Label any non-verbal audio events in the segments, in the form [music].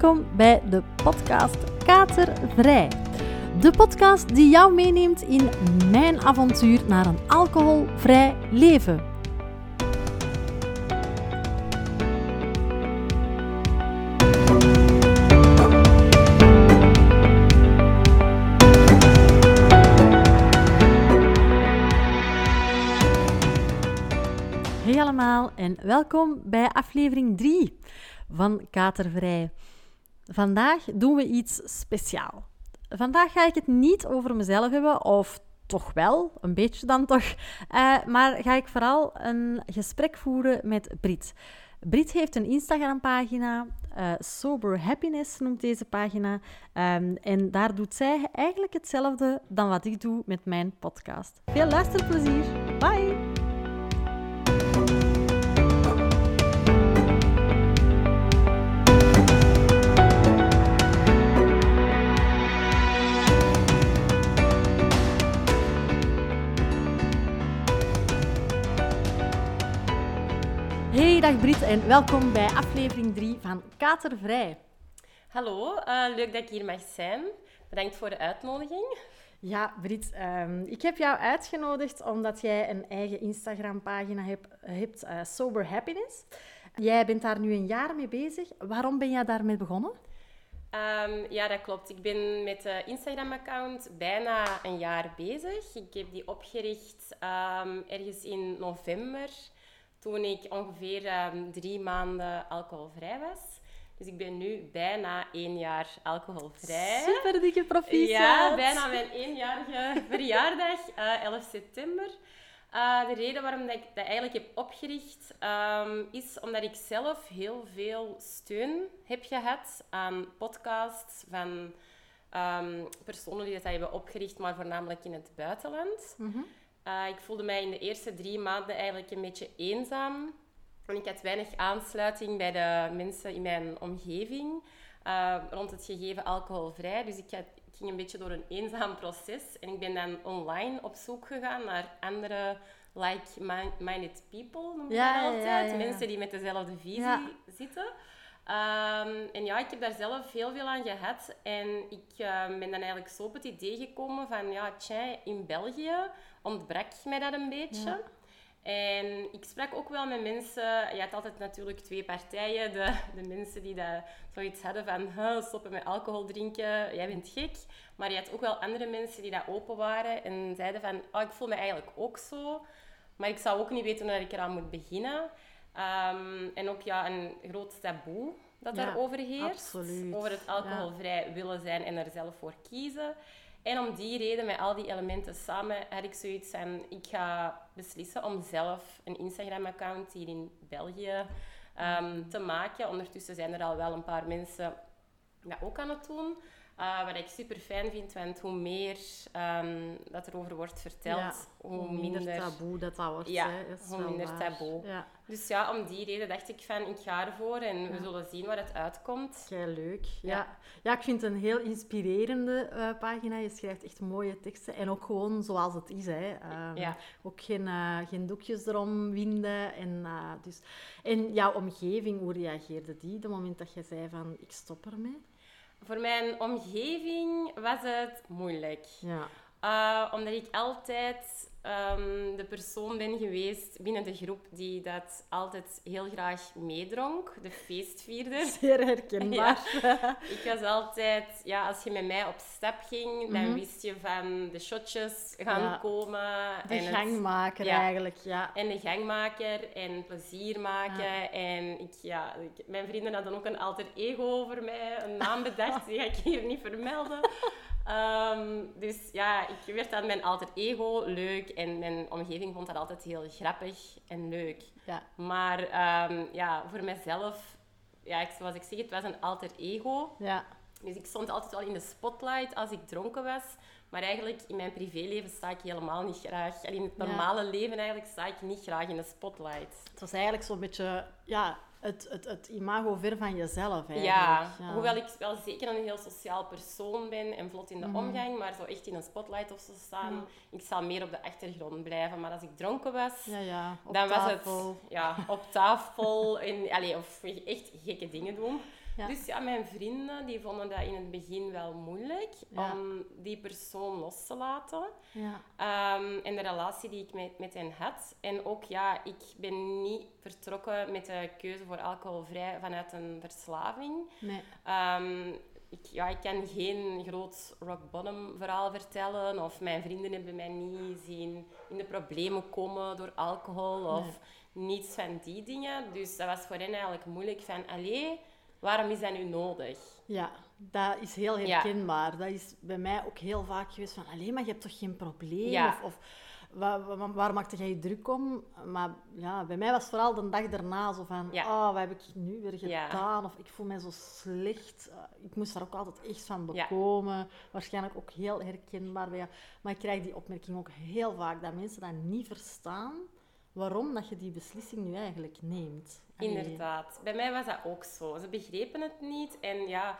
welkom bij de podcast Katervrij. De podcast die jou meeneemt in mijn avontuur naar een alcoholvrij leven. Hey allemaal en welkom bij aflevering 3 van Katervrij. Vandaag doen we iets speciaal. Vandaag ga ik het niet over mezelf hebben, of toch wel, een beetje dan toch. Eh, maar ga ik vooral een gesprek voeren met Brit. Brit heeft een Instagram-pagina, eh, Sober Happiness noemt deze pagina. Ehm, en daar doet zij eigenlijk hetzelfde dan wat ik doe met mijn podcast. Veel luisterplezier. Bye! Hey, dag Brit en welkom bij aflevering 3 van Katervrij. Hallo, eh, leuk dat ik hier mag zijn. Bedankt voor de uitnodiging. Ja, Brit, ehm, ik heb jou uitgenodigd omdat jij een eigen Instagram-pagina hebt, hebt eh, Sober Happiness. Jij bent daar nu een jaar mee bezig. Waarom ben jij daarmee begonnen? Ehm, ja, dat klopt. Ik ben met de Instagram-account bijna een jaar bezig. Ik heb die opgericht ehm, ergens in november, toen ik ongeveer ehm, drie maanden alcoholvrij was. Dus ik ben nu bijna één jaar alcoholvrij. Super dikke proficiat. Ja, bijna mijn eenjarige [laughs] verjaardag, eh 11 september. Eh, de reden waarom dat ik dat eigenlijk heb opgericht, ehm, is omdat ik zelf heel veel steun heb gehad aan podcasts van ehm, personen die dat hebben opgericht, maar voornamelijk in het buitenland. Mhm. Eh, ik voelde mij in de eerste drie maanden eigenlijk een beetje eenzaam. En ik had weinig aansluiting bij de mensen in mijn omgeving eh, rond het gegeven alcoholvrij. Dus ik, had, ik ging een beetje door een eenzaam proces. En ik ben dan online op zoek gegaan naar andere like-minded people, noem je Ja, dat altijd. ja. Mensen die met dezelfde visie zitten. Ehm, en ja, ik heb daar zelf heel veel aan gehad. En ik eh, ben dan eigenlijk zo op het idee gekomen van, ja, tja, in België ontbrak mij dat een beetje. Ja. En ik sprak ook wel met mensen. Je had altijd natuurlijk twee partijen. De, de mensen die dat zoiets hadden van "Huh, stoppen met alcohol drinken, jij bent gek. Maar je had ook wel andere mensen die dat open waren en zeiden van oh, ik voel me eigenlijk ook zo. Maar ik zou ook niet weten hoe ik eraan moet beginnen. Ehm, en ook ja, een groot taboe dat Ja, daarover heerst. absoluut. Over het alcoholvrij willen zijn en er zelf voor kiezen. En om die reden, met al die elementen samen, had ik zoiets van... Ik ga beslissen om zelf een Instagram-account hier in België ehm, te maken. Ondertussen zijn er al wel een paar mensen dat ook aan het doen. Eh, wat ik super fijn vind, want hoe meer ehm, dat er over wordt verteld, Ja, hoe, minder... taboe dat dat wordt. Ja, hè. Dat is hoe minder waar. taboe. Ja, Dus ja, om die reden dacht ik van, ik ga ervoor en we zullen zien waar het uitkomt. kei leuk. Ja. Ja. Ik vind het een heel inspirerende eh, pagina. Je schrijft echt mooie teksten. En ook gewoon zoals het is. Hè. Ja. Ook geen, eh, geen doekjes erom winden. En, dus... en jouw omgeving, hoe reageerde die? De moment dat je zei van, ik stop ermee? Voor mijn omgeving was het moeilijk. Ja. Uh, omdat ik altijd ehm, de persoon ben geweest binnen de groep die dat altijd heel graag meedronk, de feestvierder. [laughs] Zeer herkenbaar. [laughs] Ik was altijd, ja, als je met mij op stap ging, dan Mhm. wist je van de shotjes gaan Ja. komen. De en het- gangmaker ja. eigenlijk, ja. en de gangmaker en plezier maken. En ik, ja, ik- mijn vrienden hadden ook een alter ego over mij, een naam bedacht, die ga ik hier niet vermelden. Ehm, dus ja, ik werd aan mijn alter ego leuk en mijn omgeving vond dat altijd heel grappig en leuk. ja. Maar ehm, ja, voor mezelf, ja, ik- zoals ik zeg, het was een alter ego. Ja. Dus ik stond altijd wel in de spotlight als ik dronken was. Maar eigenlijk in mijn privéleven sta ik helemaal niet graag. En in het Ja. normale leven eigenlijk sta ik niet graag in de spotlight. Het was eigenlijk zo'n beetje ja, het, het, het imago ver van jezelf eigenlijk. Ja, hoewel ik wel zeker een heel sociaal persoon ben en vlot in de Mhm. omgang, maar zo echt in een spotlight of zo staan, Ja. ik zal meer op de achtergrond blijven. Maar als ik dronken was, Ja, ja. Dan was het ja, op tafel en, allee, of echt gekke dingen doen. Ja. Dus ja, mijn vrienden die vonden dat in het begin wel moeilijk Ja. om die persoon los te laten. Ja. Ehm, en de relatie die ik met, met hen had. En ook, ja, ik ben niet vertrokken met de keuze voor alcoholvrij vanuit een verslaving. Nee. Ehm, ik, ja, ik kan geen groot rock bottom verhaal vertellen. Of mijn vrienden hebben mij niet zien in de problemen komen door alcohol. Of niets van die dingen. Dus dat was voor hen eigenlijk moeilijk van... Allee, waarom is dat nu nodig? Ja, dat is heel Ja. herkenbaar. Dat is bij mij ook heel vaak geweest van, alleen maar je hebt toch geen probleem? Ja. Of, of waar, waar, waar maakte jij je druk om? Maar ja, bij mij was vooral de dag daarna zo van, Ja. oh, wat heb ik nu weer gedaan? Of ik voel me zo slecht. Uh, ik moest daar ook altijd echt van bekomen. Waarschijnlijk ook heel herkenbaar bij jou. Maar ik krijg die opmerking ook heel vaak, dat mensen dat niet verstaan, waarom dat je die beslissing nu eigenlijk neemt. Inderdaad. Bij mij was dat ook zo. Ze begrepen het niet. En ja,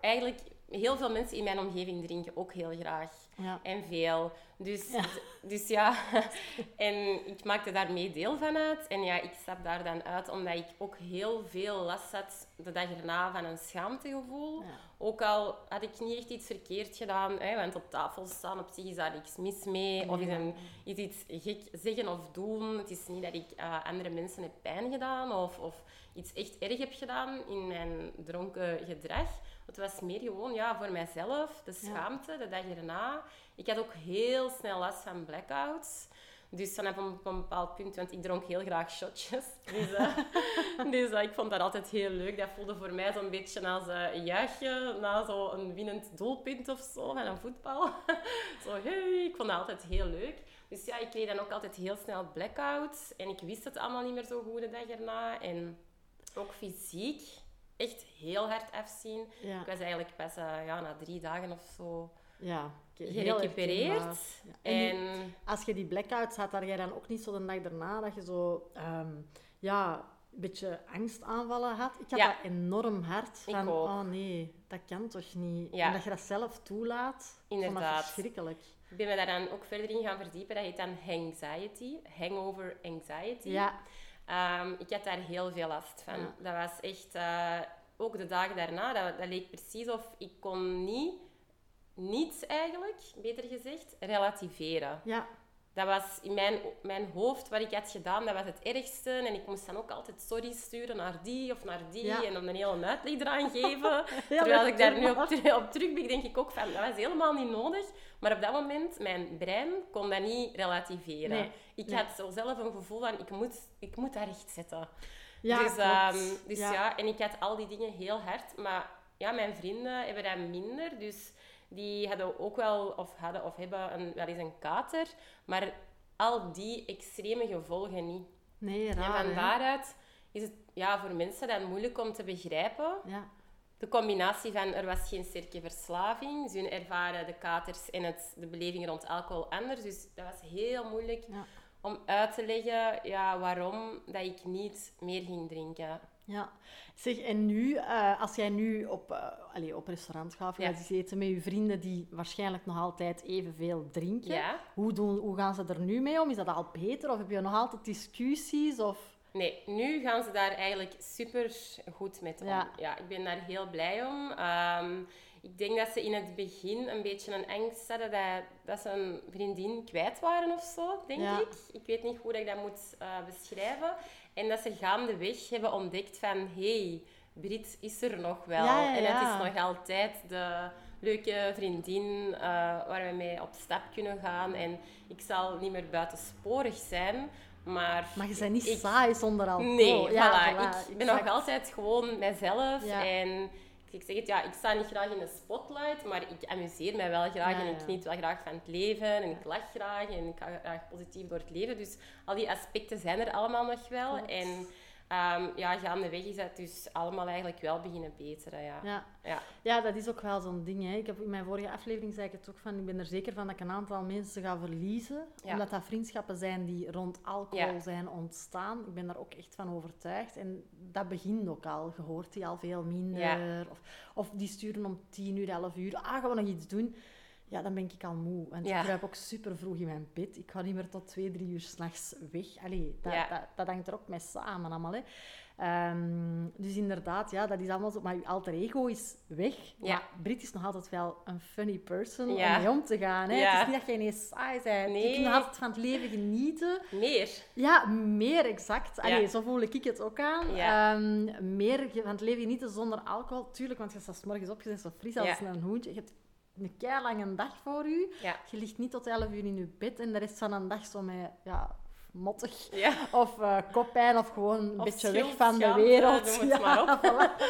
eigenlijk, heel veel mensen in mijn omgeving drinken ook heel graag. Ja. En veel. Dus ja. dus ja, [laughs] en ik maakte daarmee deel van uit. En ja, ik stap daar dan uit omdat ik ook heel veel last had de dag erna van een schaamtegevoel. Ja. Ook al had ik niet echt iets verkeerd gedaan, hè, want op tafel staan op zich is daar niks mis mee. Of is, een, is iets gek zeggen of doen. Het is niet dat ik uh, andere mensen heb pijn gedaan of, of iets echt erg heb gedaan in mijn dronken gedrag. Het was meer gewoon ja, voor mijzelf, de schaamte, ja. de dag erna. Ik had ook heel snel last van blackouts. Dus vanaf een, een bepaald punt, want ik dronk heel graag shotjes. [laughs] Dus, uh, [laughs] dus uh, ik vond dat altijd heel leuk. Dat voelde voor mij zo'n beetje als uh, een juichje na zo'n winnend doelpunt of zo van een voetbal. [laughs] zo, hey, ik vond dat altijd heel leuk. Dus ja, ik kreeg dan ook altijd heel snel blackouts. En ik wist het allemaal niet meer zo goed de dag erna. En ook fysiek echt heel hard afzien. Ja. Ik was eigenlijk pas uh, ja, na drie dagen of zo ja, gerecupereerd. Ja. En, en die, als je die blackouts had, had jij dan ook niet zo de dag daarna dat je zo um, ja, een beetje angstaanvallen had? Ik had ja. dat enorm hard. Van, ik ook. oh nee, dat kan toch niet? Ja. En dat je dat zelf toelaat, Inderdaad. dat verschrikkelijk. Ik ben me daar dan ook verder in gaan verdiepen. Dat heet dan anxiety, hangover anxiety. Ja. Um, ik had daar heel veel last van. Ja. Dat was echt... Uh, ook de dagen daarna, dat, dat leek precies of ik kon niet... Niets eigenlijk, beter gezegd, relativeren. Ja. Dat was in mijn, mijn hoofd, wat ik had gedaan, dat was het ergste. En ik moest dan ook altijd sorry sturen naar die of naar die. Ja. En dan een hele uitleg eraan geven. [laughs] Terwijl ik daar nu op, op terugblik, denk ik ook van, dat was helemaal niet nodig. Maar op dat moment, mijn brein kon dat niet relativeren. Nee. Ik Nee. had zo zelf een gevoel van, ik moet, ik moet dat recht zetten. Ja, dus um, dus Ja. ja. en ik had al die dingen heel hard. Maar ja, mijn vrienden hebben dat minder. Dus die hadden ook wel, of hadden of hebben een, wel eens een kater. Maar al die extreme gevolgen niet. Nee, en raar, van hè? daaruit is het ja, voor mensen dan moeilijk om te begrijpen. Ja. De combinatie van er was geen sterke verslaving. Ze ervaren de katers en het, de beleving rond alcohol anders. Dus dat was heel moeilijk Ja. om uit te leggen ja, waarom dat ik niet meer ging drinken. Ja. Zeg, en nu, uh, als jij nu op, uh, allez, op restaurant gaat of Ja. gaat eten met je vrienden die waarschijnlijk nog altijd evenveel drinken, Ja. hoe, doen, hoe gaan ze er nu mee om? Is dat al beter of heb je nog altijd discussies? Of... Nee, nu gaan ze daar eigenlijk super goed mee om. Ja. Ja. ik ben daar heel blij om. Ehm, ik denk dat ze in het begin een beetje een angst hadden dat, dat ze een vriendin kwijt waren of zo, denk Ja. ik. Ik weet niet hoe dat ik dat moet uh, beschrijven. En dat ze gaandeweg hebben ontdekt van... hey, Brit is er nog wel. Ja, En het is nog altijd de leuke vriendin uh, waar we mee op stap kunnen gaan. En ik zal niet meer buitensporig zijn... Maar, Maar je bent niet ik- saai zonder alcohol. Nee, ja, voilà. Ik ben exact. nog altijd gewoon mijzelf. Ja. En ik zeg het, ja, ik sta niet graag in de spotlight, maar ik amuseer mij wel graag Ja, en ik geniet wel graag van het leven en ik lach graag en ik ga graag positief door het leven. Dus al die aspecten zijn er allemaal nog wel. Klopt. En ehm, ja, gaandeweg is dat dus allemaal eigenlijk wel beginnen beteren. Ja. Ja. Ja. ja, dat is ook wel zo'n ding. Hè. Ik heb in mijn vorige aflevering zei ik het ook van, ik ben er zeker van dat ik een aantal mensen ga verliezen. Ja. Omdat dat vriendschappen zijn die rond alcohol Ja. zijn ontstaan. Ik ben daar ook echt van overtuigd. En dat begint ook al. Je hoort die al veel minder. Of, of die sturen om tien uur, elf uur. Ah, gaan we nog iets doen? Ja, dan ben ik al moe. Want Ja. ik kruip ook super vroeg in mijn bed. Ik ga niet meer tot twee, drie uur s'nachts weg. Allee, dat, Ja. dat, dat hangt er ook mee samen allemaal. Hè. Ehm, dus inderdaad, ja, dat is allemaal zo. Maar je alter ego is weg. Ja. Maar Brit is nog altijd wel een funny person Ja. om mee om te gaan. Hè. Het is niet dat je ineens saai bent. Je Nee. kunt nog altijd van het leven genieten. Meer. Ja, meer exact. Allee. Zo voel ik het ook aan. Ehm, meer van het leven genieten zonder alcohol. Tuurlijk, want je staat morgens op, je bent zo fris als een hoentje. Je hebt een keilange dag voor je. Ja. Je ligt niet tot 11 uur in je bed en de rest van een dag zo met ja, mottig Ja. of eh koppijn of gewoon een Of beetje weg van de wereld. noem het [laughs] maar op. [laughs] voilà.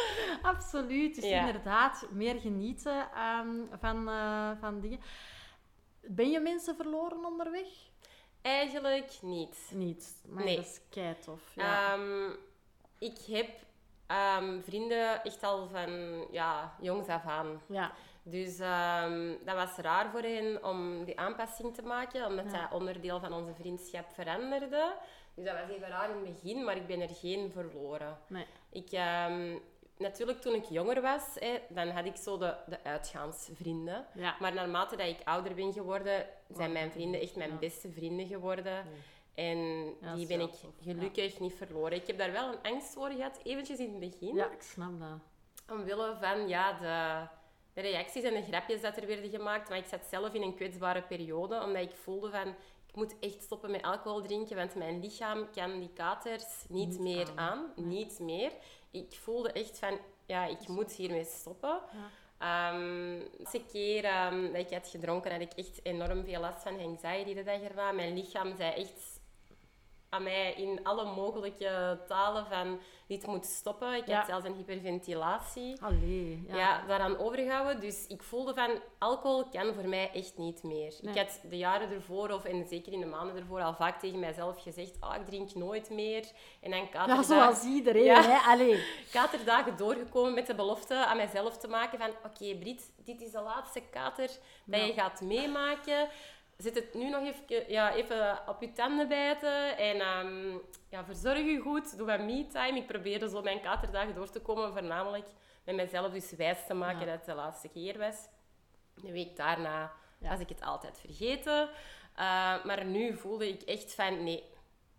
Absoluut. Dus Ja. inderdaad, meer genieten ehm, van, eh, van dingen. Ben je mensen verloren onderweg? Eigenlijk niet. Niet. Maar Nee. dat is keitof. Ja. Ehm, ik heb ehm, vrienden echt al van ja, jongs af aan. ja. Dus ehm, dat was raar voor hen om die aanpassing te maken, omdat Ja. dat onderdeel van onze vriendschap veranderde. Dus dat was even raar in het begin, maar ik ben er geen verloren. Nee. Ik, ehm, natuurlijk, toen ik jonger was, hè, dan had ik zo de, de uitgaansvrienden. Ja. Maar naarmate dat ik ouder ben geworden, zijn mijn vrienden echt mijn Ja. beste vrienden geworden. En Ja, die ben ik gelukkig niet verloren. Ik heb daar wel een angst voor gehad, eventjes in het begin. ja, ik snap dat. Omwille van ja, de, de reacties en de grapjes dat er werden gemaakt. Maar ik zat zelf in een kwetsbare periode, omdat ik voelde van... Ik moet echt stoppen met alcohol drinken, want mijn lichaam kan die katers niet, Niet meer aan. Niet meer. Ik voelde echt van, ja, ik moet hiermee stoppen. Ja. Ehm, de keer ehm, dat ik had gedronken, had ik echt enorm veel last van anxiety de dag erna. Mijn lichaam zei echt aan mij in alle mogelijke talen van dit moet stoppen. Ik Ja. had zelfs een hyperventilatie. Allee. Ja. Ja. daaraan overgehouden. Dus ik voelde van, alcohol kan voor mij echt niet meer. Nee. Ik had de jaren ervoor, of en zeker in de maanden ervoor, al vaak tegen mijzelf gezegd, ah, ik drink nooit meer. En dan Ja, katerdagen, zoals iedereen. Ja. Hè? Allee. [laughs] katerdagen doorgekomen met de belofte aan mijzelf te maken van, oké Brit, dit is de laatste kater dat Ja. je gaat meemaken. Zet het nu nog even, ja, even op je tanden bijten en ehm, ja, verzorg je goed. Doe wat me-time. Ik probeerde zo mijn katerdagen door te komen, voornamelijk met mezelf dus wijs te maken Ja. dat het de laatste keer was. Een week daarna Ja. was ik het altijd vergeten. Uh, maar nu voelde ik echt van, nee,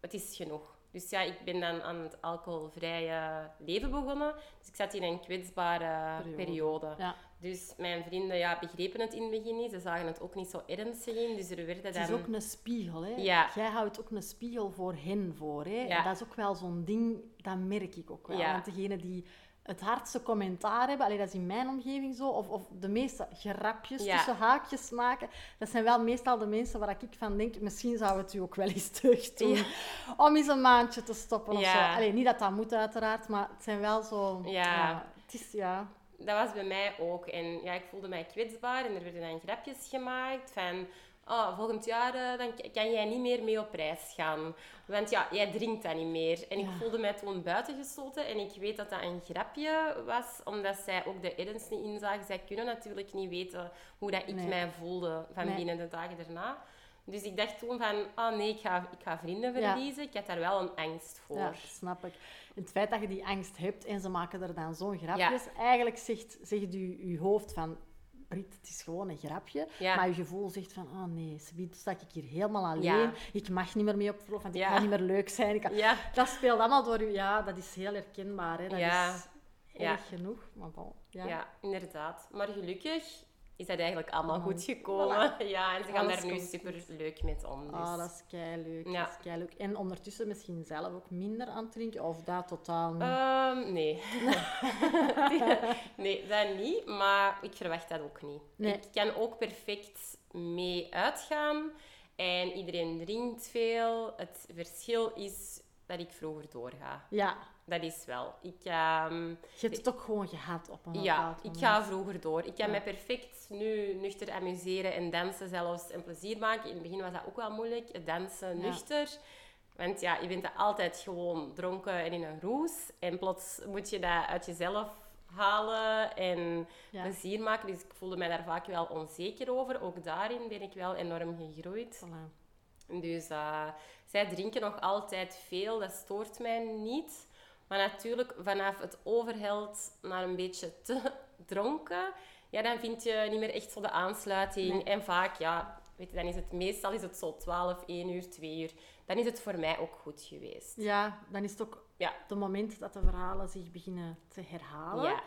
het is genoeg. Dus ja, ik ben dan aan het alcoholvrije leven begonnen. Dus ik zat in een kwetsbare Periode. periode. Ja. Dus mijn vrienden ja, begrepen het in het begin niet. Ze zagen het ook niet zo ernstig in. Dus er werden Het dan... is ook een spiegel. Hè? Ja. Jij houdt ook een spiegel voor hen voor. Hè? Ja. En dat is ook wel zo'n ding, dat merk ik ook wel. Ja. Want degene die het hardste commentaar hebben, allee, dat is in mijn omgeving zo, of, of de meeste grapjes Ja. tussen haakjes maken, dat zijn wel meestal de mensen waar ik van denk, misschien zou het u ook wel eens terug doen, Ja. om eens een maandje te stoppen of zo. Allee, niet dat dat moet uiteraard, maar het zijn wel zo... Ja. het is, ja... Dat was bij mij ook. En ja, ik voelde mij kwetsbaar en er werden dan grapjes gemaakt van... Oh, volgend jaar eh, dan kan jij niet meer mee op reis gaan. Want ja, jij drinkt dat niet meer. En ik voelde mij toen buitengesloten. En ik weet dat dat een grapje was, omdat zij ook de ernst niet inzagen. Zij kunnen natuurlijk niet weten hoe dat ik Nee. mij voelde van Nee. binnen de dagen daarna. Dus ik dacht toen van, oh nee, ik ga, ik ga vrienden Ja. verliezen. Ik had daar wel een angst voor. Ja, snap ik. Het feit dat je die angst hebt en ze maken er dan zo'n grapjes, eigenlijk zegt, zegt je, je hoofd van, Brit, het is gewoon een grapje. Ja. Maar je gevoel zegt van, oh nee, subiet sta ik hier helemaal alleen. Ja. Ik mag niet meer mee op verlof, want ik ga niet meer leuk zijn. Ik kan- Ja, Dat speelt allemaal door je... Ja, dat is heel herkenbaar. Hè. Dat is erg genoeg. Maar bon. Ja. inderdaad. Maar gelukkig is dat eigenlijk allemaal goed gekomen. [laughs] Ja, en ze gaan Alles daar nu super leuk met om. Dus. Ah, dat is keileuk. Ja. Dat is keileuk. En ondertussen misschien zelf ook minder aan het drinken? Of dat totaal niet? Ehm, nee. [laughs] [laughs] nee, dat niet. Maar ik verwacht dat ook niet. Nee. Ik kan ook perfect mee uitgaan. En iedereen drinkt veel. Het verschil is dat ik vroeger doorga. Ja, Dat is wel. Ik, ehm, je hebt het ook gewoon gehad op een Ja, bepaald ik moment. ga vroeger door. Ik kan Ja. mij perfect nu nuchter amuseren en dansen zelfs en plezier maken. In het begin was dat ook wel moeilijk, dansen Ja. nuchter. Want ja, je bent er altijd gewoon dronken en in een roes. En plots moet je dat uit jezelf halen en Ja. plezier maken. Dus ik voelde mij daar vaak wel onzeker over. Ook daarin ben ik wel enorm gegroeid. Voilà. Dus eh, zij drinken nog altijd veel, dat stoort mij niet. Maar natuurlijk, vanaf het overheld naar een beetje te [laughs] dronken, ja, dan vind je niet meer echt zo de aansluiting. Nee. En vaak, ja, weet je, dan is het meestal is het zo 12, 1 uur, 2 uur. Dan is het voor mij ook goed geweest. Ja, dan is het ook Ja. het moment dat de verhalen zich beginnen te herhalen. Ja.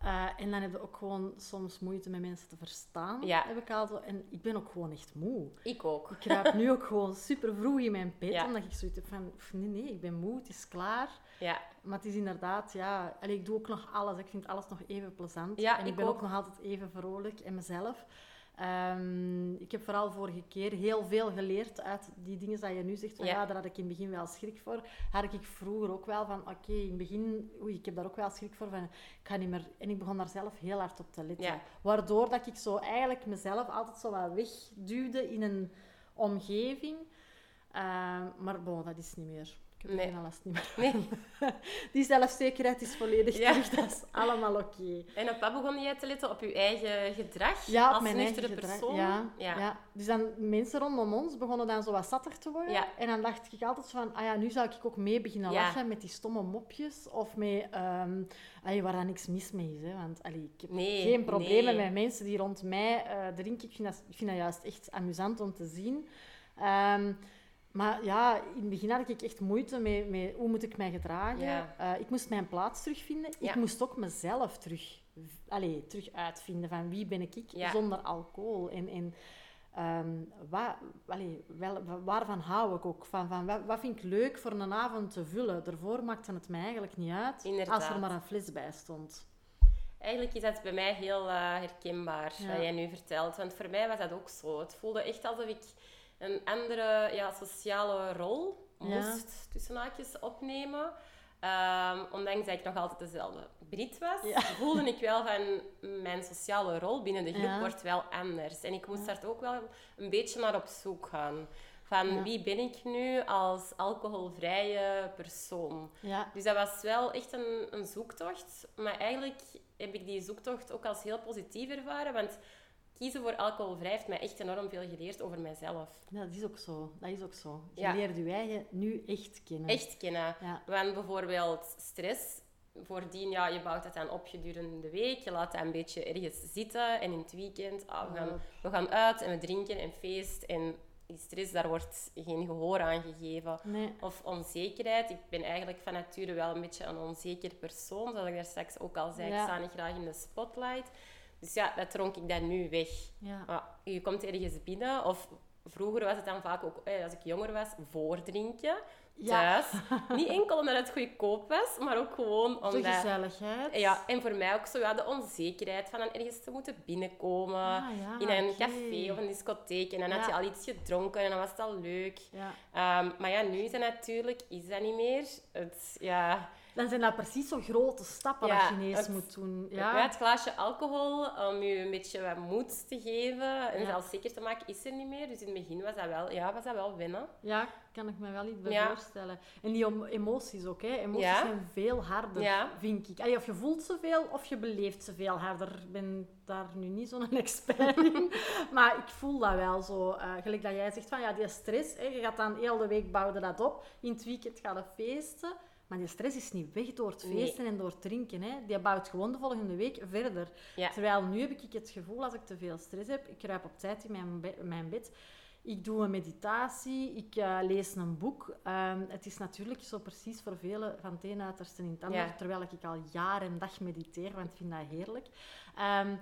Eh, en dan heb je ook gewoon soms moeite met mensen te verstaan. Ja. Heb ik al zo. En ik ben ook gewoon echt moe. Ik ook. Ik kruip nu ook gewoon super vroeg in mijn bed, Ja. omdat ik zoiets heb van, "Pff, nee, nee, ik ben moe, het is klaar. Ja, Maar het is inderdaad, ja, allee, ik doe ook nog alles. Ik vind alles nog even plezant. Ja, en ik, ik ben ook. ook. nog altijd even vrolijk en mezelf. Ehm, ik heb vooral vorige keer heel veel geleerd uit die dingen dat je nu zegt. Van, ja. Ja. daar had ik in het begin wel schrik voor. Had ik vroeger ook wel van, oké, in het begin, oei, ik heb daar ook wel schrik voor. Van, ik ga niet meer... En ik begon daar zelf heel hard op te letten. Ja. Waardoor dat ik zo eigenlijk mezelf altijd zo wat wegduwde in een omgeving. Ehm, maar bon, dat is niet meer. Ik heb Nee. last niet meer. nee. [laughs] Die zelfzekerheid is volledig Ja. terug. Dat is allemaal oké. En op wat begon jij te letten? Op je eigen gedrag? Ja, op als mijn nuchtere eigen gedrag. persoon? Ja, Ja. ja. Dus dan mensen rondom ons begonnen dan zo wat satter te worden. Ja. En dan dacht ik altijd van, ah ja, nu zou ik ook mee beginnen lachen met die stomme mopjes. Of met, ehm allee, waar dan niks mis mee is. Hè. Want allee, ik heb Nee, geen problemen nee. met mensen die rond mij eh, drinken. Ik vind, dat, ik vind dat juist echt amusant om te zien. Ehm, maar ja, in het begin had ik echt moeite met, met hoe moet ik mij gedragen. Ja. Eh, ik moest mijn plaats terugvinden. Ja. Ik moest ook mezelf terug, allee, terug uitvinden van wie ben ik, ik Ja. zonder alcohol. En, en ehm, wat, allee, wel, waarvan hou ik ook? Van, van, wat, wat vind ik leuk voor een avond te vullen? Daarvoor maakte het mij eigenlijk niet uit als er maar een fles bij stond. Eigenlijk is dat bij mij heel eh, herkenbaar, wat jij nu vertelt. Want voor mij was dat ook zo. Het voelde echt alsof ik een andere ja, sociale rol Ja. moest, tussen haakjes, opnemen. Ehm, ondanks dat ik nog altijd dezelfde Brit was, Ja. [laughs] voelde ik wel van mijn sociale rol binnen de groep Ja. wordt wel anders. En ik moest daar ook wel een beetje naar op zoek gaan. Van Ja. wie ben ik nu als alcoholvrije persoon? Ja, Dus dat was wel echt een, een zoektocht. Maar eigenlijk heb ik die zoektocht ook als heel positief ervaren. Want kiezen voor alcoholvrij heeft mij echt enorm veel geleerd over mijzelf. dat is ook zo. Dat is ook zo. Je Ja. leert je eigen nu echt kennen. Echt kennen. Ja. Want bijvoorbeeld stress. Voordien, ja, je bouwt dat dan op gedurende de week. Je laat dat een beetje ergens zitten. En in het weekend, ah, we, gaan, we gaan uit en we drinken en feest. En die stress, daar wordt geen gehoor aan gegeven. Nee. Of onzekerheid. Ik ben eigenlijk van nature wel een beetje een onzeker persoon. Zoals ik daar straks ook al zei, Ja. ik sta niet graag in de spotlight. Dus ja, dat dronk ik dan nu weg. Ja. Je komt ergens binnen, of vroeger was het dan vaak ook, eh, als ik jonger was, voordrinken. Ja. Thuis. [laughs] niet enkel omdat het goedkoop was, maar ook gewoon De omdat... gezelligheid. Ja, en voor mij ook zo ja, de onzekerheid van dan ergens te moeten binnenkomen. Ah, ja, in een café of een discotheek. En dan had je al iets gedronken en dan was het al leuk. Ja. Ehm, maar ja, nu is dat natuurlijk is dat niet meer. Het, ja, Dan zijn dat precies zo grote stappen Ja, dat het- moet doen. ja. Ja. het glaasje alcohol om je een beetje wat moed te geven en Ja. zelfzeker te maken, is er niet meer. Dus in het begin was dat wel, ja, was dat wel winnen. ja, kan ik me wel iets bij voorstellen. En die emoties ook. Hè. Emoties zijn veel harder, vind ik. Allee, of je voelt ze veel, of je beleeft ze veel harder. Ik ben daar nu niet zo'n [laughs] expert in. [laughs] maar ik voel dat wel zo. eh, gelijk dat jij zegt van, ja, die stress. Hè, je gaat dan heel de week bouwen dat op. In het weekend gaan we feesten. Maar die stress is niet weg door het Nee. feesten en door het drinken. Hè. Die bouwt gewoon de volgende week verder. Ja. Terwijl nu heb ik het gevoel, als ik te veel stress heb, ik kruip op tijd in mijn, be- mijn bed. Ik doe een meditatie, ik eh, lees een boek. Ehm, het is natuurlijk zo precies voor velen van het een uiterste in het ander, Ja. terwijl ik al jaar en dag mediteer, want ik vind dat heerlijk. Ehm,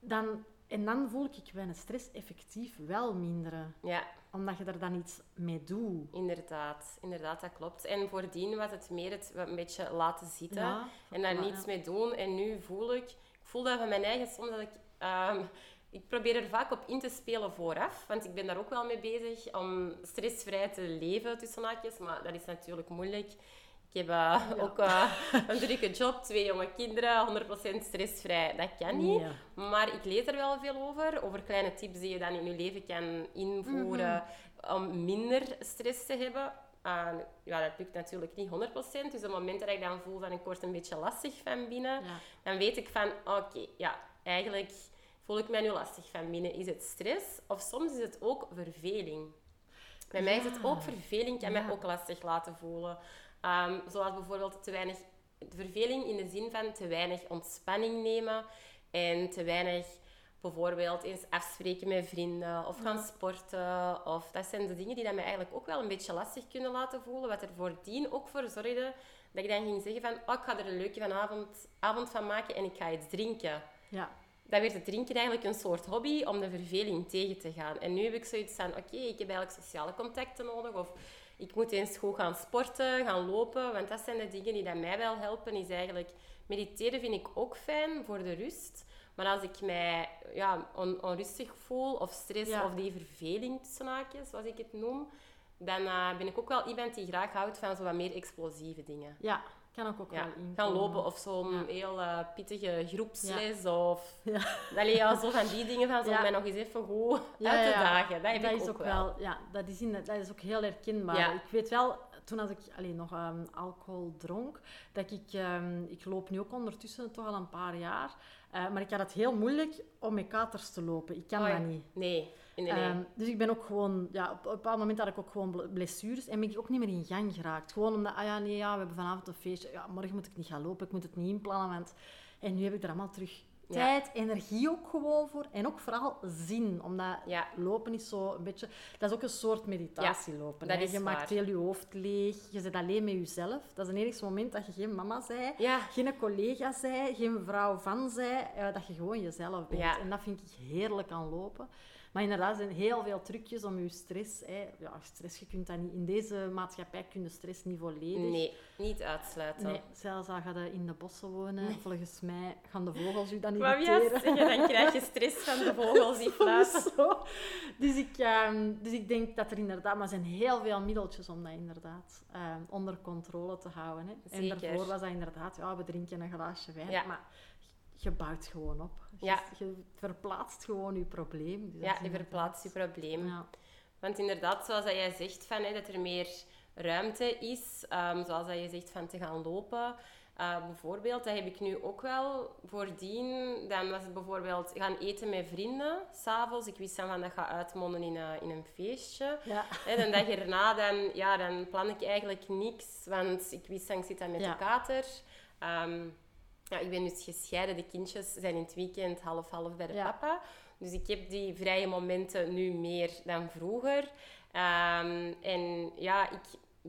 dan, en dan voel ik mijn stress effectief wel minderen, Ja, omdat je er dan iets mee doet. inderdaad. Inderdaad, dat klopt. En voordien was het meer het een beetje laten zitten. Ja, en daar niets ja. mee doen. En nu voel ik, ik voel dat van mijn eigen soms dat ik, ehm, ik probeer er vaak op in te spelen vooraf, want ik ben daar ook wel mee bezig om stressvrij te leven tussen haakjes, maar dat is natuurlijk moeilijk. Ik heb eh, ook eh, een drukke job, twee jonge kinderen, 100% stressvrij. Dat kan niet. Maar ik lees er wel veel over, over kleine tips die je dan in je leven kan invoeren om minder stress te hebben. Uh, ja, dat lukt natuurlijk niet 100%. Dus op het moment dat ik dan voel van ik word een beetje lastig van binnen, Ja. dan weet ik van oké, ja, eigenlijk voel ik mij nu lastig van binnen. Is het stress? Of soms is het ook verveling. Bij mij is het ook verveling, kan mij ook lastig laten voelen. Ehm, zoals bijvoorbeeld te weinig verveling in de zin van te weinig ontspanning nemen. En te weinig bijvoorbeeld eens afspreken met vrienden of gaan sporten. Of, dat zijn de dingen die dat mij eigenlijk ook wel een beetje lastig kunnen laten voelen. Wat er voordien ook voor zorgde dat ik dan ging zeggen van... Oh, ik ga er een leuke vanavond, avond van maken en ik ga iets drinken. Ja. Dan werd het drinken eigenlijk een soort hobby om de verveling tegen te gaan. En nu heb ik zoiets van... Oké, ik heb eigenlijk sociale contacten nodig. Of ik moet eens goed gaan sporten, gaan lopen. Want dat zijn de dingen die dat mij wel helpen. Is eigenlijk... Mediteren vind ik ook fijn voor de rust. Maar als ik mij ja, on- onrustig voel of stress Ja. of die verveling tussen haakjes, zoals ik het noem, dan eh, ben ik ook wel iemand die graag houdt van zo wat meer explosieve dingen. Ja, kan ook, ook Ja, wel in. gaan lopen of zo'n Ja. heel eh, pittige groepsles of... [laughs] Ja. Allee, ja, zo van die dingen van zo mij nog eens even goed uit te ja. dagen. Dat heb dat ik is ook, ook wel. wel. Ja, dat is, in, dat is ook heel herkenbaar. Ik weet wel, toen als ik alleen nog ehm, alcohol dronk, dat ik... ehm, ik loop nu ook ondertussen toch al een paar jaar. Eh, maar ik had het heel moeilijk om met katers te lopen. Ik kan dat niet. Nee, nee, nee. Ehm, dus ik ben ook gewoon... Ja, op, op een bepaald moment had ik ook gewoon ble- blessures en ben ik ook niet meer in gang geraakt. Gewoon omdat, ah ja, nee, ja, we hebben vanavond een feestje. Ja, morgen moet ik niet gaan lopen, ik moet het niet inplannen, want... En nu heb ik er allemaal terug. Tijd, energie ook gewoon voor. En ook vooral zin, omdat Ja. lopen is zo een beetje... Dat is ook een soort meditatie lopen. dat hè. is je maakt waar. heel je hoofd leeg, je zit alleen met jezelf. Dat is het enigste moment dat je geen mama zij, geen collega zij, geen vrouw van zij, eh, dat je gewoon jezelf bent. En dat vind ik heerlijk aan lopen. Maar inderdaad, er zijn heel veel trucjes om je stress... Hè. Ja, stress, je kunt dat niet... In deze maatschappij kun je stress niet volledig. nee, niet uitsluiten. Nee, zelfs al ga je in de bossen wonen, volgens mij gaan de vogels u dan niet irriteren. zeggen, dan krijg je stress van de vogels die fluiten. [laughs] Dus, ik, ehm, dus ik denk dat er inderdaad... Maar er zijn heel veel middeltjes om dat inderdaad ehm, onder controle te houden. Hè. En daarvoor was dat inderdaad... Ja, we drinken een glaasje wijn. Ja. Maar je bouwt gewoon op. Je, Ja. je verplaatst gewoon je probleem. Dus Ja, je verplaatst je probleem. Ja. Want inderdaad, zoals dat jij zegt, van, hè, dat er meer ruimte is, ehm, zoals dat je zegt, van te gaan lopen. Eh, bijvoorbeeld, dat heb ik nu ook wel. Voordien, dan was het bijvoorbeeld gaan eten met vrienden, s'avonds. Ik wist dan van, dat gaat uitmonden in, een- in een feestje. Ja. Hè, de dag erna, dan, ja, dan plan ik eigenlijk niks, want ik wist dan, ik zit dan met Ja. de kater. Ehm, ja, ik ben dus gescheiden, de kindjes zijn in het weekend half-half bij de Ja. papa. Dus ik heb die vrije momenten nu meer dan vroeger. Ehm, en ja, ik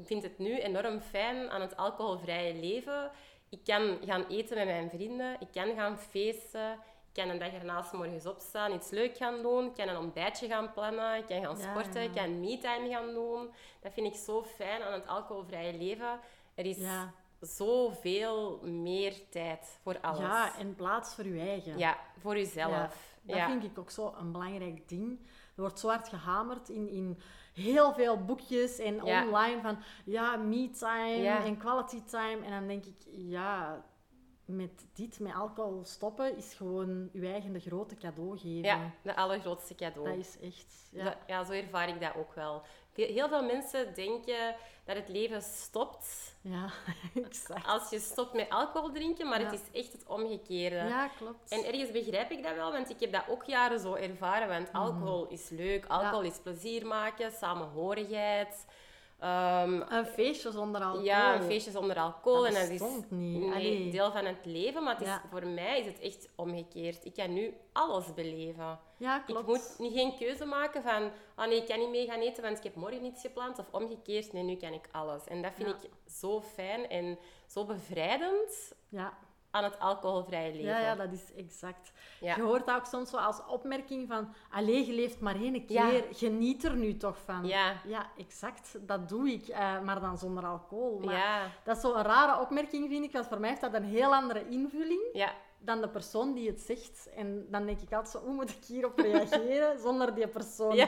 vind het nu enorm fijn aan het alcoholvrije leven. Ik kan gaan eten met mijn vrienden, ik kan gaan feesten, ik kan een dag ernaast morgens opstaan, iets leuk gaan doen, ik kan een ontbijtje gaan plannen, ik kan gaan sporten, ja. ik kan me-time gaan doen. Dat vind ik zo fijn aan het alcoholvrije leven. Er is Ja. Zoveel meer tijd voor alles. ja, en plaats voor je eigen. Ja, voor jezelf. Dat Ja. vind ik ook zo een belangrijk ding. Er wordt zo hard gehamerd in, in heel veel boekjes en Ja. online van ja, me-time Ja. en quality time. En dan denk ik, ja, met dit, met alcohol stoppen, is gewoon je eigen de grote cadeau geven. Ja, de allergrootste cadeau. Dat is echt... Ja. Dat- ja, zo ervaar ik dat ook wel. Heel veel mensen denken dat het leven stopt Ja, [laughs] exact. als je stopt met alcohol drinken, maar Ja. het is echt het omgekeerde. Ja, klopt. En ergens begrijp ik dat wel, want ik heb dat ook jaren zo ervaren. Want Mhm. alcohol is leuk, alcohol is plezier maken, samenhorigheid. Ehm, Een feestje zonder alcohol. ja, een feestje zonder alcohol. Dat en dat is niet. nee, Allee. deel van het leven. Maar het is, Ja. voor mij is het echt omgekeerd. Ik kan nu alles beleven. Ja, klopt. Ik moet niet, geen keuze maken van, ah nee, ik kan niet mee gaan eten, want ik heb morgen iets gepland. Of omgekeerd, nee, nu kan ik alles. En dat vind Ja. ik zo fijn en zo bevrijdend Ja. Aan het alcoholvrije leven. Ja, ja, dat is exact. Ja. Je hoort dat ook soms zo als opmerking van... Allee, je leeft maar één Ja. keer. Geniet er nu toch van. Ja. Ja, exact. Dat doe ik. eh, maar dan zonder alcohol. Maar Ja, Dat is zo'n rare opmerking, vind ik. Want voor mij heeft dat een heel andere invulling ja, dan de persoon die het zegt. En dan denk ik altijd zo... Hoe moet ik hierop reageren [laughs] zonder die persoon Ja.